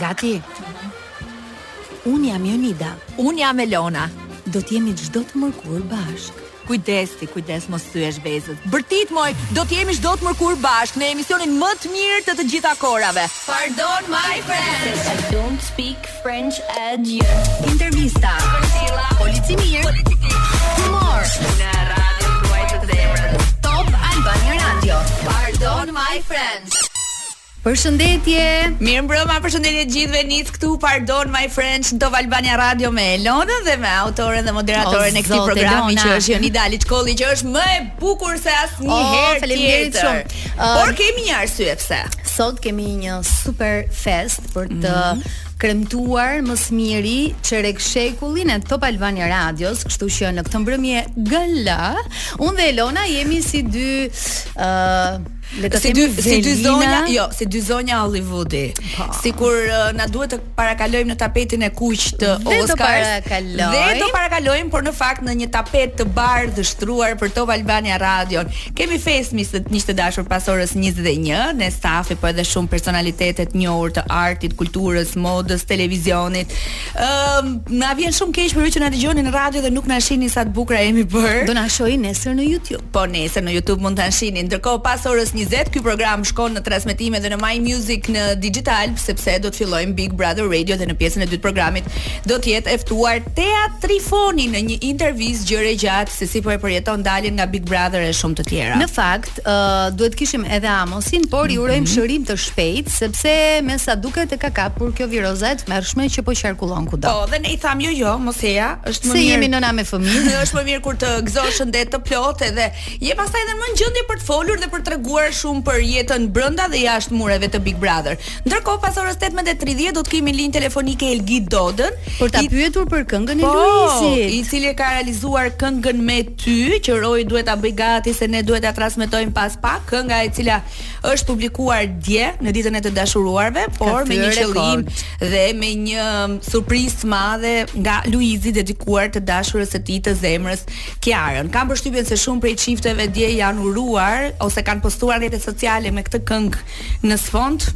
Gati? Unë jam Jonida. Unë jam Elona. Do të jemi çdo të mërkurë bashkë. Kujdes ti, kujdes mos thyesh vezët. Bërtit moj, do të jemi çdo të mërkurë bashkë në emisionin më të mirë të të gjitha kohërave. Pardon my French. I don't speak French, and you? Intervista. Kërcila. Polici mirë. Humor. Në radion tuaj të zemrës. Top Albania Radio. Pardon my French. Përshëndetje! Mirëmbrëma, përshëndetje të gjithëve, nis këtu Pardon My French në Top Albania Radio me Elonën dhe me autoren dhe moderatoren e këtij programi që është Jonida Aliçkolli që është më e bukur se asnjëherë tjetër. Oh, shumë. Por kemi një arsye pse. Sot kemi një super festë për të mm -hmm kremtuar më së miri çerek shekullin e Top Albania Radios, kështu që në këtë mbrëmje gala, unë dhe Elona jemi si dy ë uh, Le të si dy si dy zonja, jo, si dy zonja Hollywoodi. Po. Sikur uh, na duhet të parakalojmë në tapetin e kuq të Oscars. Dhe do parakalojmë, por në fakt në një tapet të bardhë shtruar për Top Albania Radio. Kemi festë, miq të dashur pas orës 21, ne stafi, po edhe shumë personalitete të njohur të artit, kulturës, modës, televizionit. Ëm, uh, na vjen shumë keq për ju që na dëgjoni në radio dhe nuk na shihni sa të bukura jemi bërë. Do na shohin nesër në YouTube. Po nesër në YouTube mund të na shihni. Ndërkohë pas orës 20 ky program shkon në transmetim edhe në My Music në Digitalb, sepse do të fillojmë Big Brother Radio dhe në pjesën e dytë të programit do të jetë e ftuar Tea Trifoni në një intervistë gjerë e gjatë se si po e përjeton daljen nga Big Brother e shumë të tjera. Në fakt, uh, duhet të kishim edhe Amosin, por mm -hmm. i urojmë mhm. shërim të shpejtë Sepse me sa duket e ka kapur kjo viroza e tmerrshme që po qarkullon kudo. Po, dhe ne i thamë jo jo, mos eja, është më mirë. Se jemi nëna me fëmijë. Dhe është më mirë kur të gëzosh shëndet të plotë dhe je pastaj edhe më në gjendje për të folur dhe për të treguar shumë për jetën brenda dhe jashtë mureve të Big Brother. Ndërkohë pas orës 18:30 do të kemi në linjë telefonike Elgit Dodën për ta pyetur për këngën e po, Luizit, po, i cili e ka realizuar këngën Me ty, që Roi duhet ta bëjë gati se ne duhet ta transmetojmë pas pak, kënga e cila është publikuar dje në ditën e të dashuruarve, por me një qëllim dhe me një surprizë të madhe nga Luizi dedikuar të dashurës së tij të zemrës, Kiarën. Kam përshtypjen se shumë prej çifteve dje janë uruar ose kanë postuar në rrjetet sociale me këtë këngë në sfond.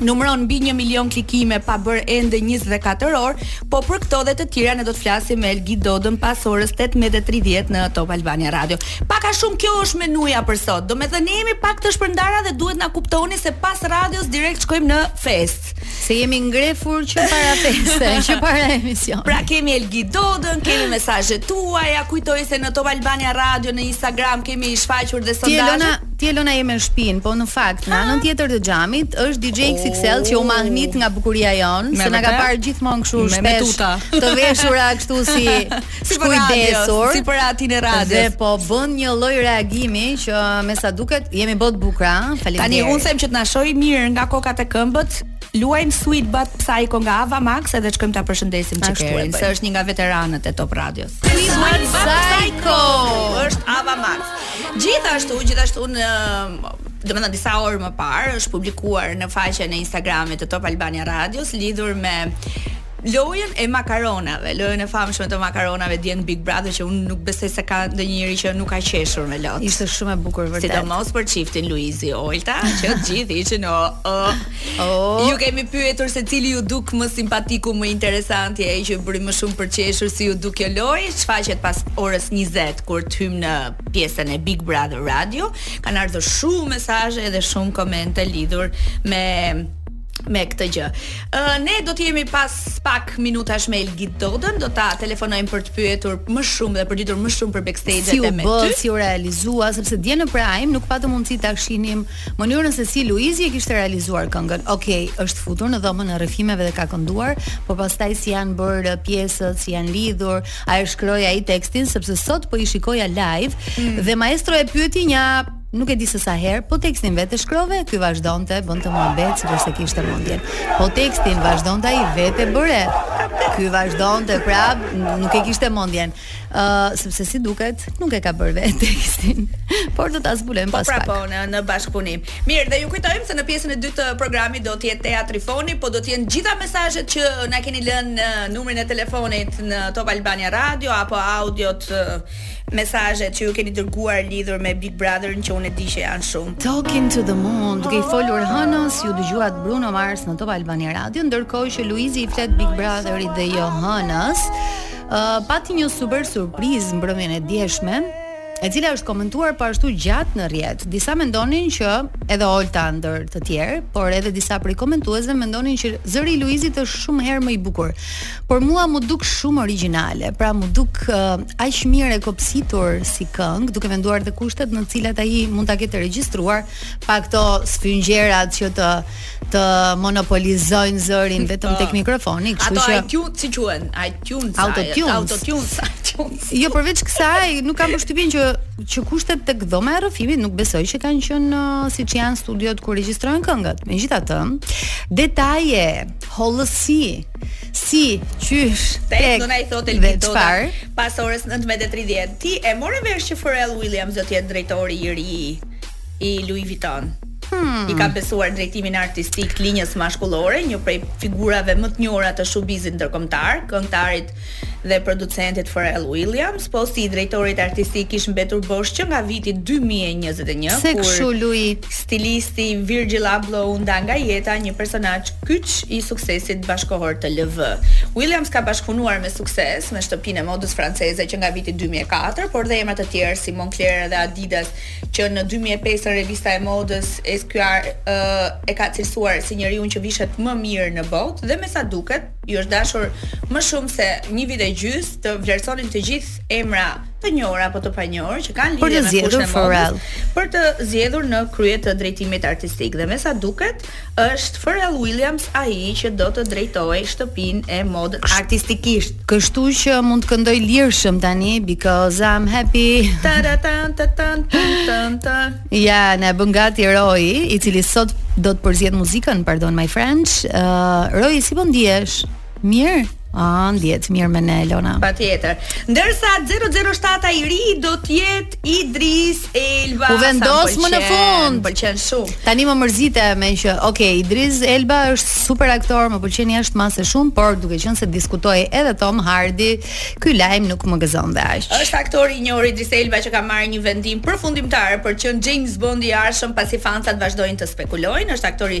numëron mbi 1 milion klikime pa bërë ende 24 orë, po për këto dhe të tjera ne do të flasim me Elgit Dodën pas orës 18:30 në Top Albania Radio. Pak a shumë kjo është menuja për sot. Domethënë ne jemi pak të shpërndara dhe duhet të na kuptoni se pas radios direkt shkojmë në festë. Se jemi ngrehur që para feste, që para emisionit. Pra kemi Elgit Dodën, kemi mesazhet tuaja, kujtoj se në Top Albania Radio në Instagram kemi shfaqur dhe sondazhe. Ti Elona je me shpinë, po në fakt, në anën tjetër të xhamit është DJ XXL që u mahnit nga bukuria jonë, se na ka parë gjithmonë kështu shpesh të veshura kështu si për radion, si për atin e radios. Dhe po bën një lloj reagimi që me sa duket jemi bërë të bukura, faleminderit. Tani unë them që të na shohë mirë nga koka te këmbët, luajm Sweet But Psycho nga Ava Max edhe shkojmë ta përshëndesim Çikerin, se është një nga veteranët e Top Radios. Sweet But Psycho është Ava Max. Gjithashtu, gjithashtu në domethënë disa orë më parë është publikuar në faqen e Instagramit të Top Albania Radios lidhur me lojën e makaronave, lojën e famshme të makaronave dje në Big Brother që unë nuk besoj se ka ndonjë njeri që nuk ka qeshur me lot. Ishte shumë e bukur vërtet. Sidomos për çiftin Luiz-Olta, që gjithë ishin o, o Oh. Ju kemi pyetur se cili ju u duk më simpatiku, më interesanti, ai që bëri më shumë për qeshur, si ju u duk kjo lojë, shfaqet pas orës 20 kur të hymë në pjesën e Big Brother Radio. Kanë ardhur shumë mesazhe dhe shumë komente lidhur me me këtë gjë. Ë ne do të jemi pas pak minutash me Elgit Dodën, do ta telefonojmë për të pyetur më shumë dhe për të ditur më shumë për backstage-et si e me ty. Si u bë, si u realizua, sepse dje në Prime nuk patëm mundësi ta shihnim Mënyrën se si Luizi e kishte realizuar këngën. Okej, është futur në dhomën e rrëfimeve dhe ka kënduar, por pastaj si janë bërë pjesët, si janë lidhur, a e shkroi ai tekstin sepse sot po i shikoja live mm. dhe maestro e pyeti nja nuk e di se sa herë, po tekstin vetë e shkrove, ky vazhdonte, bënte muhabet sikur s'e kishte mendjen. Po tekstin vazhdonte ai vetë e bëre. Ky vazhdonte prap, nuk e kishte mendjen. Ë, uh, sepse si duket, nuk e ka bërë vetë tekstin, por do ta zbulojmë po, pas pra, pak. Po, në, në bashkëpunim. Mirë, dhe ju kujtojmë se në pjesën e dytë të programit do të jetë teatri foni, po do të jenë gjithë mesazhet që na keni lënë në numrin e telefonit në Top Albania Radio apo audiot mesazhet që ju keni dërguar lidhur me Big Brotherin që unë e di që janë shumë. Talking to the Moon, duke i folur hënës, ju dëgjuat Bruno Mars në Top Albania Radio, ndërkohë që Luizi i flet Big Brotherit dhe jo hënës. Uh, pati një super surprizë mbrëmjen e djeshme, e cila është komentuar po ashtu gjatë në rrjet. Disa mendonin që edhe Olta ndër të tjerë, por edhe disa prej komentuesve mendonin që zëri i Luizit është shumë herë më i bukur. Por mua m'u duk shumë origjinale, pra m'u duk uh, aq mirë e kopsitur si këngë, duke menduar dhe kushtet në të cilat ai mund ta ketë regjistruar, pa këto sfungjerat që të të monopolizojnë zërin po. vetëm tek mikrofoni, kështu që Ato iTunes si quhen? iTunes, autotune, autotune. Jo përveç kësaj, nuk kam përshtypjen që kushtet tek dhoma e rrëfimit nuk besoj që kanë qenë uh, siç janë studiot ku regjistrohen këngët. Megjithatë, detaje, hollësi, si, qysh, tek, do na i thotë Elgit Doda pas orës 19:30. Ti e more vesh që Pharrell Williams do të jetë drejtori i ri i Louis Vuitton. Hmm. I ka besuar drejtimin artistik të linjës mashkullore, një prej figurave më të njohura të shubizit ndërkombëtar, këngëtarit dhe producentit Pharrell Williams, posti i drejtorit artistik kish mbetur bosh që nga viti 2021, Se kur kshu, Louis? stilisti Virgil Abloh u nda nga jeta, një personazh kyç i suksesit bashkëkohor të LV. Williams ka bashkëpunuar me sukses me shtëpinë e modës franceze që nga viti 2004, por dhe emra të tjerë si Moncler dhe Adidas që në dy mijë e pesë revista e modës Esquire ë e ka cilësuar si njeriun që vishet më mirë në botë dhe me sa duket ju është dashur më shumë se një vit e gjys të vlerësonin të gjithë emra të njohur apo të panjohur që kanë lidhje me fushën e modës për të zgjedhur në krye të drejtimit artistik dhe me sa duket Është Pharrell Williams ai që do të drejtojë shtëpinë e modës artistikisht. Kështu që mund të këndoj lirshëm tani because I'm happy. Taratan tatan tan tan tan. Ja, na bën gati Roy, i cili sot do të përzgjedh muzikën, pardon my friends. Uh, Roy, si po ndihesh? Mirë. Ah, ndihet mirë me ne Elona. Patjetër. Ndërsa 007 i ri do të jetë Idris Elba. U vendos më në fund. Pëlqen shumë. Tani më mërzite meqë, ok, Idris Elba është super aktor, më pëlqen jashtë masë shumë, por duke qenë se diskutohej edhe Tom Hardy, ky lajm nuk më gëzon dhe aq. Është aktori i njohur Idris Elba që ka marrë një vendim përfundimtar për të qenë James Bond i ardhshëm pasi fansat vazhdojnë të spekulojnë, është aktori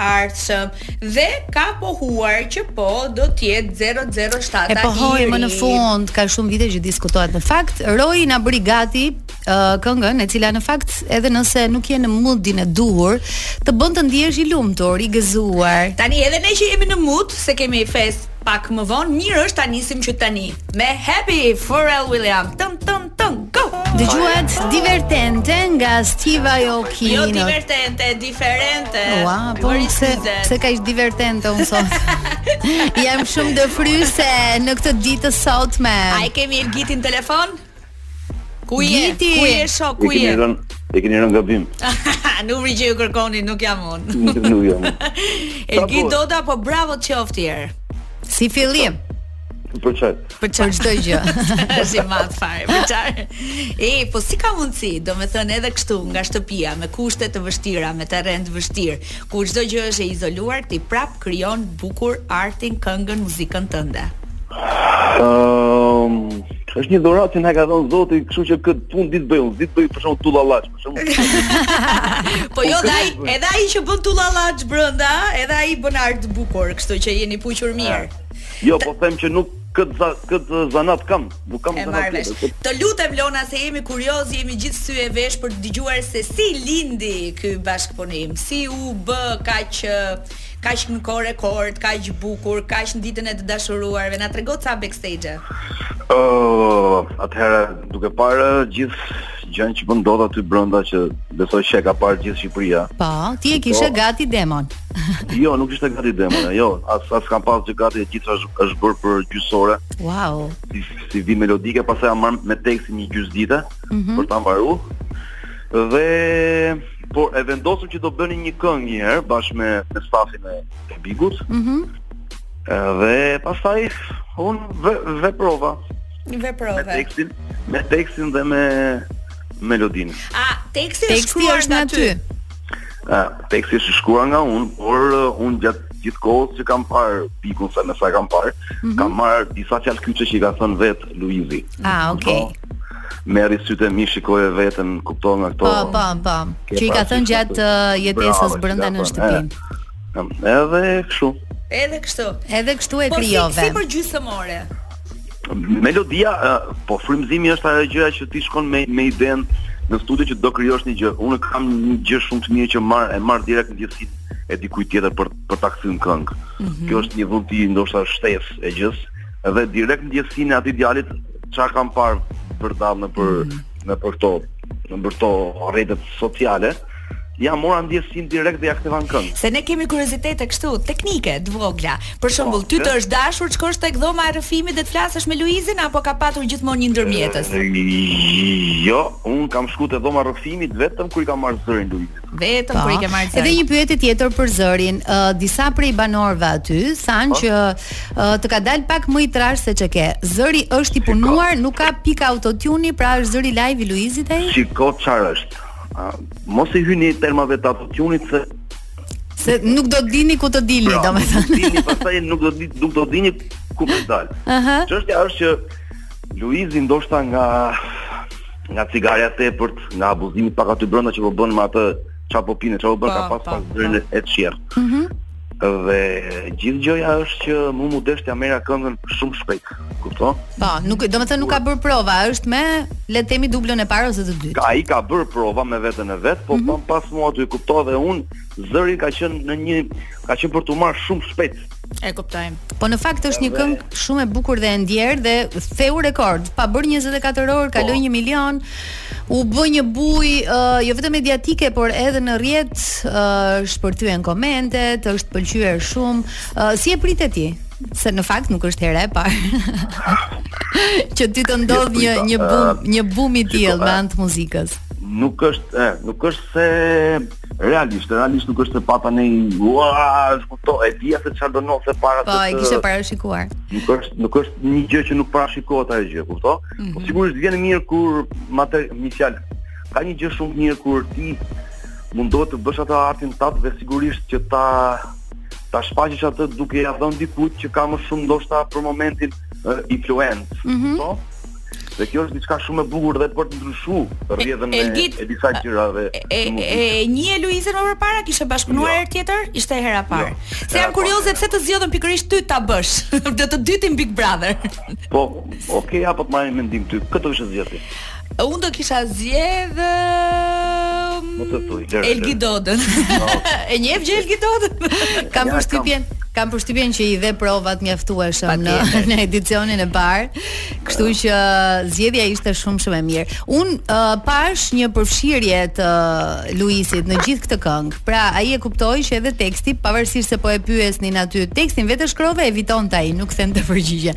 Ardhshëm dhe ka pohuar që po do të jetë 007 E pohoi më në fund, ka shumë vite që diskutohet. Në fakt, Roy na bëri gati uh, këngën, e cila në fakt edhe nëse nuk je në moodin e duhur, të bën të ndihesh i lumtur, i gëzuar. Tani edhe ne që jemi në mood, se kemi fest pak më vonë, mirë është ta nisim që tani me Happy Pharrell Williams. Tëm tëm Dëgjuat divertente nga Steve Aoki. Jo divertente, diferente. Ua, po pse jam kaq divertente un sot. Jam shumë dëfryese në këtë ditë të sotme. A e kemi Elgitin në telefon? Ku je? Ku je shok? Ku je? E keni rënë gabim. Numri që ju kërkoni nuk jam unë. nuk jam. Elgit Doda, po bravo të qoftë Si fillim. Për çfarë? Për çfarë? Për çdo gjë. Është i madh fare. Për çfarë? E, po si ka mundësi, do me thënë edhe kështu nga shtëpia, me kushte të vështira, me terren të vështirë, ku çdo gjë është e izoluar, ti prap krijon bukur artin, këngën, muzikën tënde. Um, është një dhurat që na ka dhënë Zoti, kështu që këtë punë di të bëj unë, di të bëj për shkak tullallaç, për shkak. po jo, dai, edhe ai që bën tullallaç brenda, edhe ai bën art bukur, kështu që jeni puqur mirë. Jo, po them që nuk këtë za, këtë zanat kam, nuk kam zanat tjetër. Të lutem Lona se jemi kurioz, jemi gjithë sy e vesh për të dëgjuar se si lindi ky bashkëpunim, si u bë kaq kaq në kohë rekord, kaq bukur, kaq në ditën e të dashuruarve, na trego ca backstage. Ëh, uh, atëherë duke parë gjithë Gjënë që po ndodh aty brenda që besoj që e ka parë gjithë Shqipëria. Po, ti e kishe po, gati demon. jo, nuk ishte gati demon, jo, as as kam pas gjë gati, gjitha është është bërë për gjysmë ore. Wow. Si, si vijë melodike, pastaj jam marrë me tekstin një gjysmë dite mm -hmm. për ta mbaruar. Dhe por e vendosëm që do bënim një këngë një herë bashkë me me stafin e Bigut. Mhm. Mm dhe pastaj un veprova. Veprove. Me tekstin, me tekstin dhe me melodinë. A teksti është shkruar nga ty? A teksti është shkruar nga unë, por uh, unë gjatë gjithë kohës që kam parë Bigun sa më sa kam parë, mm -hmm. kam marr disa fjalë kyçe që i ka thënë vet Luizi. Ah, okay. Po, Merri sytë e mi shikoje veten, kupton nga këto. Po, po, po. Që i ka thënë gjatë uh, jetesës brenda në shtëpi. Edhe kështu. Edhe kështu. Edhe kështu e krijove. Po si për gjysmë ore. Melodia, po frymëzimi është ajo gjëja që ti shkon me me idenë në studio që do krijosh një gjë. Unë kam një gjë shumë të mirë që marr e marr direkt ndjesinë e dikujt tjetër për për ta kthyer në këngë. Mm -hmm. Kjo është një dhunti ndoshta shtesë e gjës dhe direkt ndjesinë e atij djalit ça kam parë vërdallë nëpër mm -hmm nëpër këto nëpër këto rrjetet sociale. Mm Ja mora ndjesinë direkt dhe ja ktheva në këngë. Se ne kemi kuriozitete kështu, teknike, të vogla. Për shembull, po, ty të është dashur të shkosh tek dhoma e rrëfimit dhe të flasësh me Luizin apo ka patur gjithmonë një ndërmjetës? Jo, un kam shkuar te dhoma e rrëfimit vetëm kur i kam marr zërin Luizit. Vetëm kur i po. ke marr zërin. Edhe një pyetje tjetër për zërin. Disa prej banorëve aty thanë po. që të ka dalë pak më i trashë se ç'e ke. Zëri është i punuar, nuk ka pikë autotune, pra është zëri live i Luizit ai? Shiko çfarë është. mos i hyni termave të autotune-it se se nuk do dini ku të dilni, pra, domethënë. Nuk dini, pastaj nuk do di, nuk do dini ku të dal. Çështja uh -huh. është që Luizi ndoshta nga nga cigarja e tepërt, nga abuzimi pak aty brenda që po bën me atë çfarë po pinë, çfarë po bën ka po, pas po, pas zërin e çjerrë. Mhm. Dhe gjithë gjëja është që mua m'u desh t'ja merrja këngën shumë shpejt. Kupto? Po, nuk, domethënë nuk ka bërë prova, është me, le të themi, dublën e parë ose të dytë. Ka, i ka bërë prova me veten e vet, po mm -hmm. pas mua të i kupto dhe unë, zëri ka qenë në një, ka qenë për të marrë shumë shpejt. E kuptojmë. Po në fakt është një këngë shumë e bukur dhe e ndjerë dhe theu rekord. Pa bërë 24 orë, po. kaloi 1 milion. U bë një bujë, uh, jo vetëm mediatike, por edhe në rrjet, uh, shpërthyen komentet, është pëlqyer shumë. Uh, si e prite ti? se në fakt nuk është hera e parë. që ty të ndodh një një bum, uh, një bum i tillë me anë të muzikës. Nuk është, e, nuk është se realisht, realisht nuk është se pata ne ua, kupto, e dia se çfarë do ndodhte para po, se. Po, e kishe parashikuar. Nuk është, nuk është një gjë që nuk parashikohet ajo gjë, kupto? Mm -hmm. Po mhm. sigurisht vjen mirë kur materiali ka një gjë shumë mirë kur ti mundohesh të bësh atë artin tat dhe sigurisht që ta ta shfaqësh atë duke ia dhënë dikujt që ka më shumë ndoshta për momentin uh, influencë. Mm -hmm. Po. Dhe kjo është diçka shumë e bukur dhe për të ndryshuar rrjedhën e, e, e disa gjërave. E, e, e, e një e Luizin më parë kishe bashkëpunuar jo. herë tjetër, ishte hera jo. parë. Jo. Se jam kurioze pse të zgjodhën pikërisht ty ta bësh, dhe të dytin Big Brother. Po, okay, apo të marrin mendimin ty, këtë zgjedhje. Unë do kisha zgjedh Mos e thuj, lëre. Elgi Dodën. e njeh gjë Elgi Dodën? Kam përshtypjen, kam përshtypjen që i dhe provat mjaftueshëm në në edicionin e parë. Kështu që uh, zgjedhja ishte shumë shumë e mirë. Un uh, pash një përfshirje të uh, Luisit në gjithë këtë këngë. Pra, ai e kuptoi që edhe teksti, pavarësisht se po e pyesnin aty, tekstin vetë shkrove evitonte ai, nuk jepte përgjigje.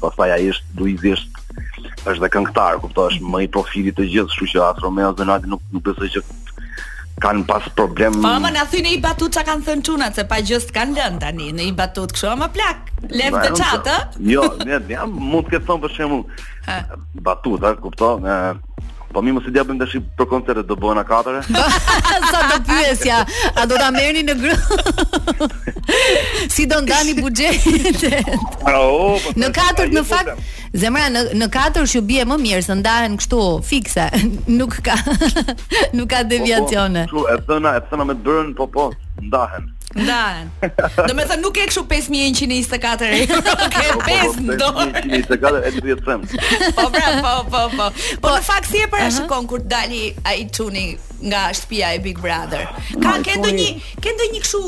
Pastaj ai është Luizi është është dhe këngëtar, kuptosh, më i profilit të gjithë, kështu që as Romeo as Donaldi nuk nuk besoj që kanë pas problem. Po ama na thuaj ndonjë batutë çka kanë thënë çunat se pa gjë s'kan lënë tani ndonjë batutë kështu ama plak. Lev të çat, ë? Jo, ne jam mund të ketë thon për shembull batut, a kupton? Po mirë mos i japim tash për koncertet do bëhen a katër. Sa do pyesja, a do ta merrni në grup? si do ndani buxhetet? Oh, po në katër në fakt zemra në në katër ju bie më mirë se ndahen kështu fikse. Nuk ka nuk ka deviacione. Po, po, e thëna, e thëna me të bërën, po po, ndahen. Ndahen. Do me thënë nuk është kështu 5124 e jo, ke 5 në dorë. 5124 e 10 cent. Po pra, po, po, po. Po në fakt si e parashikon kur të dali ai çuni nga shtëpia e Big Brother. Ka ke ndonjë, ke ndonjë kështu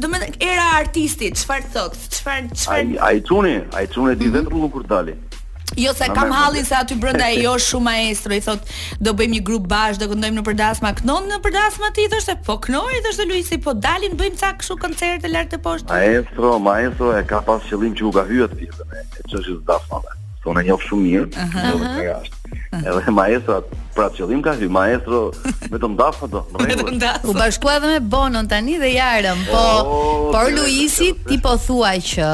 domethënë era artistit, çfarë të thotë, çfarë çfarë Ai çuni, ai çuni di mhm. vetëm kur dali. Jo se kam hallin se aty brenda e do shumë maestro i thot do bëjmë një grup bashkë do këndojmë nëpër dasma këndon nëpër dasma ti thoshte po këndoj thoshte Luisi po dalin bëjmë ca kështu koncerte lart e poshtë maestro maestro e ka pas qëllim që u ka hyrë aty dhe e çështë të dasmave thonë unë e njoh shumë mirë uh -huh. edhe ka jashtë edhe maestro pra qëllim ka hyrë maestro vetëm dasma do vetëm dasma u bashkua edhe me Bonon tani dhe Jarëm po oh, por Luisi ti po thua që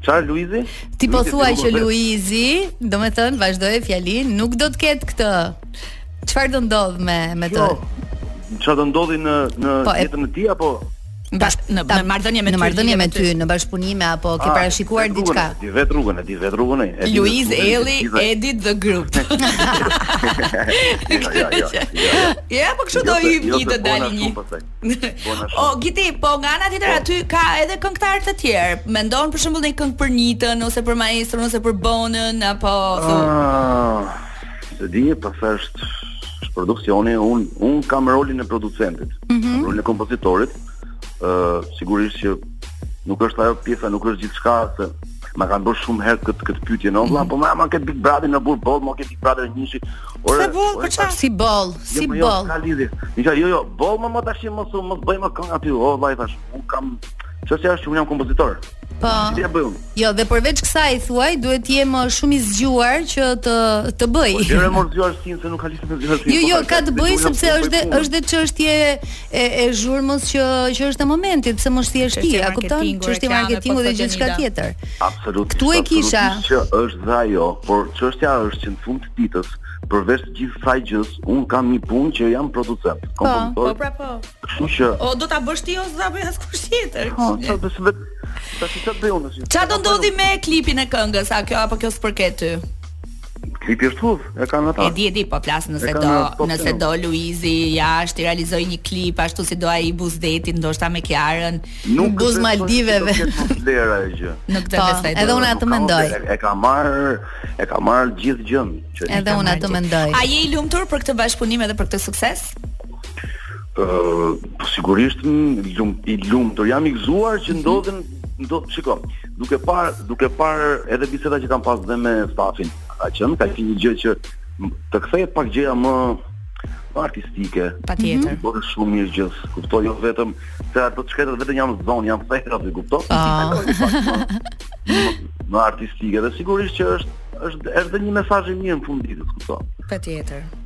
Çfarë Luizi? Ti po thuaj që Luizi, domethënë vazhdo fjalinë, nuk do të ketë këtë. Çfarë do ndodh me me të? Jo, çfarë do ndodhi në në po, jetën e tij apo Bas, në, ta, në marrëdhënie me ty, në marrëdhënie me ty, në bashkëpunime apo ke ah, parashikuar diçka? Di vetë rrugën, di vetë rrugën. Luiz Ejlli edit the group. Ja, po kështu do i vijë të dalin. O Giti, po nga ana tjetër po. aty ka edhe këngëtarë të tjerë. Mendon për shembull ndonjë këngë për Nitën ose për Maestron ose për Bonën apo thu. Ah, s'e di, pastaj është produksioni, un un kam rolin e producentit, mm -hmm. rolin e kompozitorit. Ë uh, sigurisht që nuk është ajo pjesa, nuk është gjithçka se Ma kanë bërë shumë herë këtë këtë pyetje o vëlla, mhm. po më ama këtë Big Brother në burr boll, më këtë Big Brother njëshi. Ore, si boll, po çfarë si boll, jo, si jo, boll. Jo, ka lidhje. Nika, jo, jo, boll më më tash më thon, mos bëj më këngë aty, o vllai tash, un kam çështja është që un jam kompozitor. Po. Ç'i bëj un? Jo, dhe përveç kësaj thuaj, duhet të jem uh, shumë i zgjuar që të të bëj. Po, lere mo zgjuarsinë se nuk ka lidhje me zgjuarsinë. Jo, po, jo, ka të bëj sepse është është çështje e e zhurmës që që është në momentin, pse mos thjesht ti, a kupton? Çështje marketingu dhe gjithçka tjetër. Absolutisht. Ktu e kisha. Që është dhe ajo, por çështja është që në fund të ditës, përveç gjithë kësaj gjësë, un kam një punë që jam producent. Po, po pra po. Kështu që O do ta bësh ti ose do ta bëjë askush tjetër. Po, çfarë do të bëj? Tash çfarë bëj unë? Çfarë do ndodhë me klipin e këngës? A kjo apo kjo s'të përket ty? Klipi është hudh, e kanë ata. E di, e di, po flas nëse do, nëse do Luizi jashtë të realizojë një klip ashtu si do ai buzë detit, ndoshta me Kiarën. Në buzë Maldiveve. Nuk do të vlejë ajo gjë. Nuk do të besoj. Edhe unë atë mendoj. E ka marrë, e ka marrë gjithë gjën që Edhe unë atë mendoj. A je i lumtur për këtë bashkëpunim edhe për këtë sukses? Ëh, sigurisht i lumtur, jam i gëzuar që mhm. ndodhen Do të shikoj. Duke parë, duke parë edhe biseda që kam pas dhe me stafin, ka qenë ka qenë një gjë që të kthehet pak gjëja më më artistike. Patjetër. Po është shumë mirë gjë, kupton jo vetëm se ato të shkretat vetëm janë zënë, janë therë, ti kupton? Më artistike dhe sigurisht që është është është një mesazh i mirë në fund ditës, kupton? Patjetër.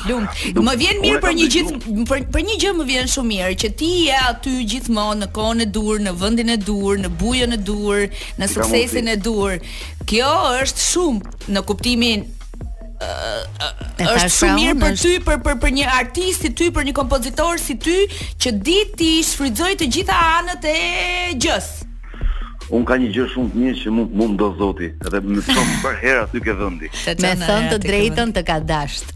Plum. Më vjen mirë për një gjith për, për një gjë më vjen shumë mirë që ti je aty gjithmonë në kohën e duhur, në vendin e duhur, në bujën e duhur, në suksesin e duhur. Kjo është shumë në kuptimin është shumë mirë për ty për për për një artist si ty, për një kompozitor si ty që di t'i shfrytëzojë të gjitha anët e gjësë. Unë ka një gjë shumë të mirë që mund të mund do zoti, edhe më çon përherë aty ke vëndi. Me thënë të drejtën të ka dasht.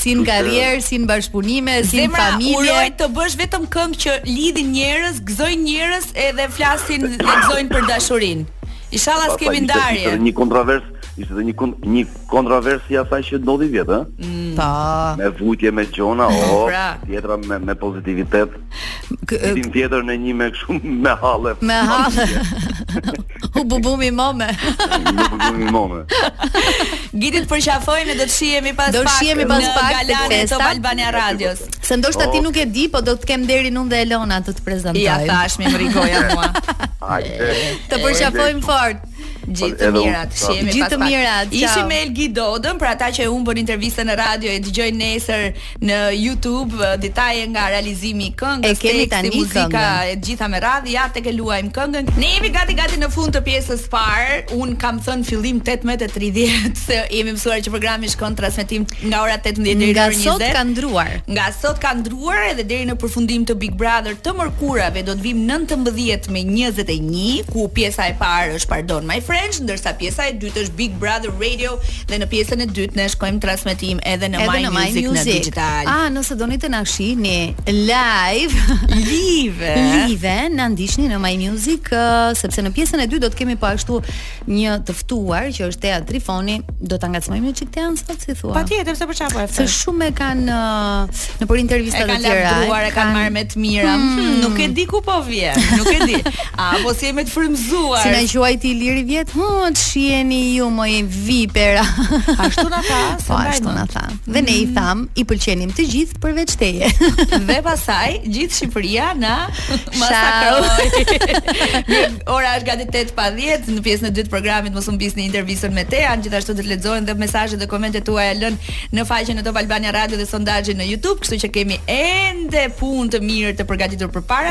si në karrierë, si në bashkëpunime, si në familje. Zemra, uroj të bësh vetëm këngë që lidhin njerëz, gëzojnë njerëz edhe flasin dhe gëzojnë për dashurinë. Ishala s'kemi ndarje. Ishte një kontravers, ishte dhe një, kont një kontravers i asaj që ndodhi vjet, hë? Mm. Po. Me vujtje, me gjëra, o, pra. tjetra me, me pozitivitet. Vitin tjetër në një me kështu me halle. Me halle. U bubu mi mome. U bubu mi mome. Gi, të përqafojmë dhe do të shihemi pas pak. Do shihemi pas pak në galanë të Albania Radios. Se ndoshta ti nuk e di, po do të kemi nderin unë dhe Elona të të prezantojmë. Ja tash më rrigoja mua. Hajde. Të përqafojmë fort. Gjithë të mirat, që jemi Gjithë të mirat. Ishim me Elgi Dodën për ata që e humbën intervistën në radio e dëgjojnë nesër në YouTube uh, detaje nga realizimi i këngës, teksti, muzika e gjitha me radhë, ja tek e luajmë këngën. Ne jemi gati gati në fund të pjesës së parë. Unë kam thënë fillim 18:30 se jemi mësuar që programi shkon transmetim Nga ora tetëmbëdhjetë deri në orën njëzet. Nga sot ka ndrruar. Nga sot ka ndrruar edhe deri në përfundim të Big Brother të mërkurave do të vijmë nëntëmbëdhjetë me njëzet e një, ku pjesa e parë është Pardon My French, ndërsa pjesa e dytë është Big Brother Radio dhe në pjesën e dytë ne shkojmë transmetim edhe në My Music në Digitalb. Ah, nëse doni të na shihni live, live, live, na ndiqni në My Music sepse në pjesën e dytë do të kemi po ashtu një të ftuar që është Tea Trifoni, do ta ngacmojmë një çik Tean sot si thua. Patjetër, se për çfarë po e ftojmë. Se shumë e kanë uh, nëpër intervista të tjera. E kanë lavdruar, e kanë marrë me të mira. Hmm. hmm. Nuk e di ku po vjen, nuk e di. Apo s'jemi të frymëzuar. Si na quajti Iliri vjet? Hë, hmm, ç'jeni ju moj vipera. Ashtu na tha, se po, ashtu na tha. Dhe ne i hmm. thamë, i pëlqejmë të gjithë përveç teje. Dhe pastaj gjithë Shqipëria na masakroi. Ora është gati tetë pa dhjetë. Në pjesën e dytë të programit mos humbisni intervistën me Tean, gjithashtu do të lexohen dhe mesazhet dhe komentet tuaja lënë në faqen e Top Albania Radio dhe sondazhin në YouTube, kështu që kemi ende punë të mirë të përgatitur përpara.